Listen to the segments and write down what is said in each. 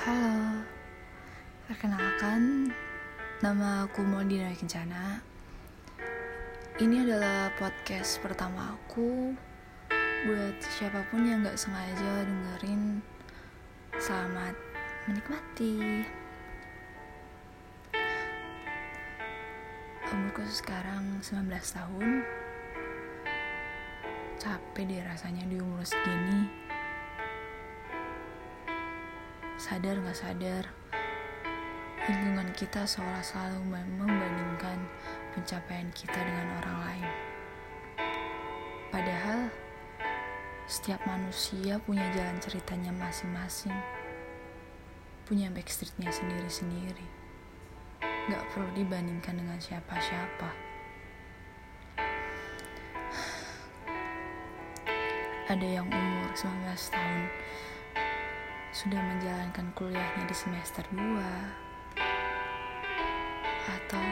Halo, perkenalkan nama aku Moldina Kencana. Ini adalah podcast pertama aku buat siapa pun yang gak sengaja dengerin. Selamat menikmati. Umurku sekarang 19 tahun. Capek deh rasanya di umur segini sadar gak sadar, lingkungan kita seolah selalu membandingkan pencapaian kita dengan orang lain. Padahal, setiap manusia punya jalan ceritanya masing-masing, punya backstreetnya sendiri-sendiri. Gak perlu dibandingkan dengan siapa-siapa. Ada yang umur 19 tahun, sudah menjalankan kuliahnya di semester 2 atau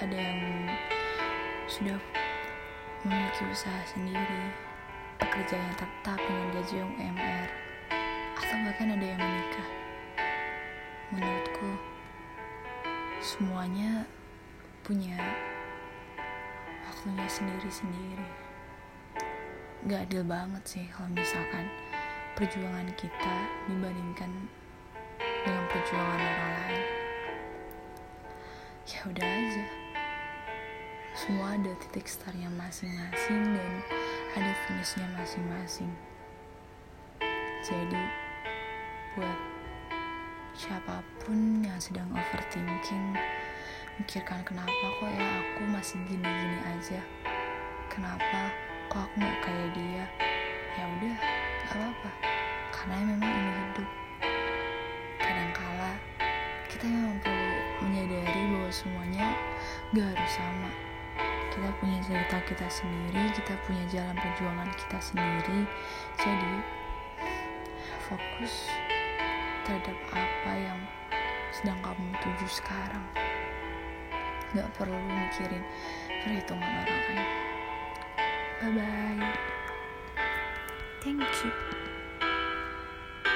ada yang sudah memiliki usaha sendiri pekerjaan yang tetap dengan gaji yang UMR atau bahkan ada yang menikah? Menurutku semuanya punya waktunya sendiri-sendiri. Gak adil banget sih kalau misalkan perjuangan kita dibandingkan dengan perjuangan orang lain. Ya udah aja. Semua ada titik startnya masing-masing dan ada finishnya masing-masing. Jadi buat siapa pun yang sedang overthinking mikirkan kenapa kok ya aku masih gini-gini aja? Kenapa kok aku gak kayak dia kita memang perlu menyadari bahwa semuanya gak harus sama. Kita punya cerita kita sendiri kita punya jalan perjuangan kita sendiri. Jadi fokus terhadap apa yang sedang kamu tuju sekarang. Gak perlu mikirin perhitungan orang lain. Bye bye Thank you.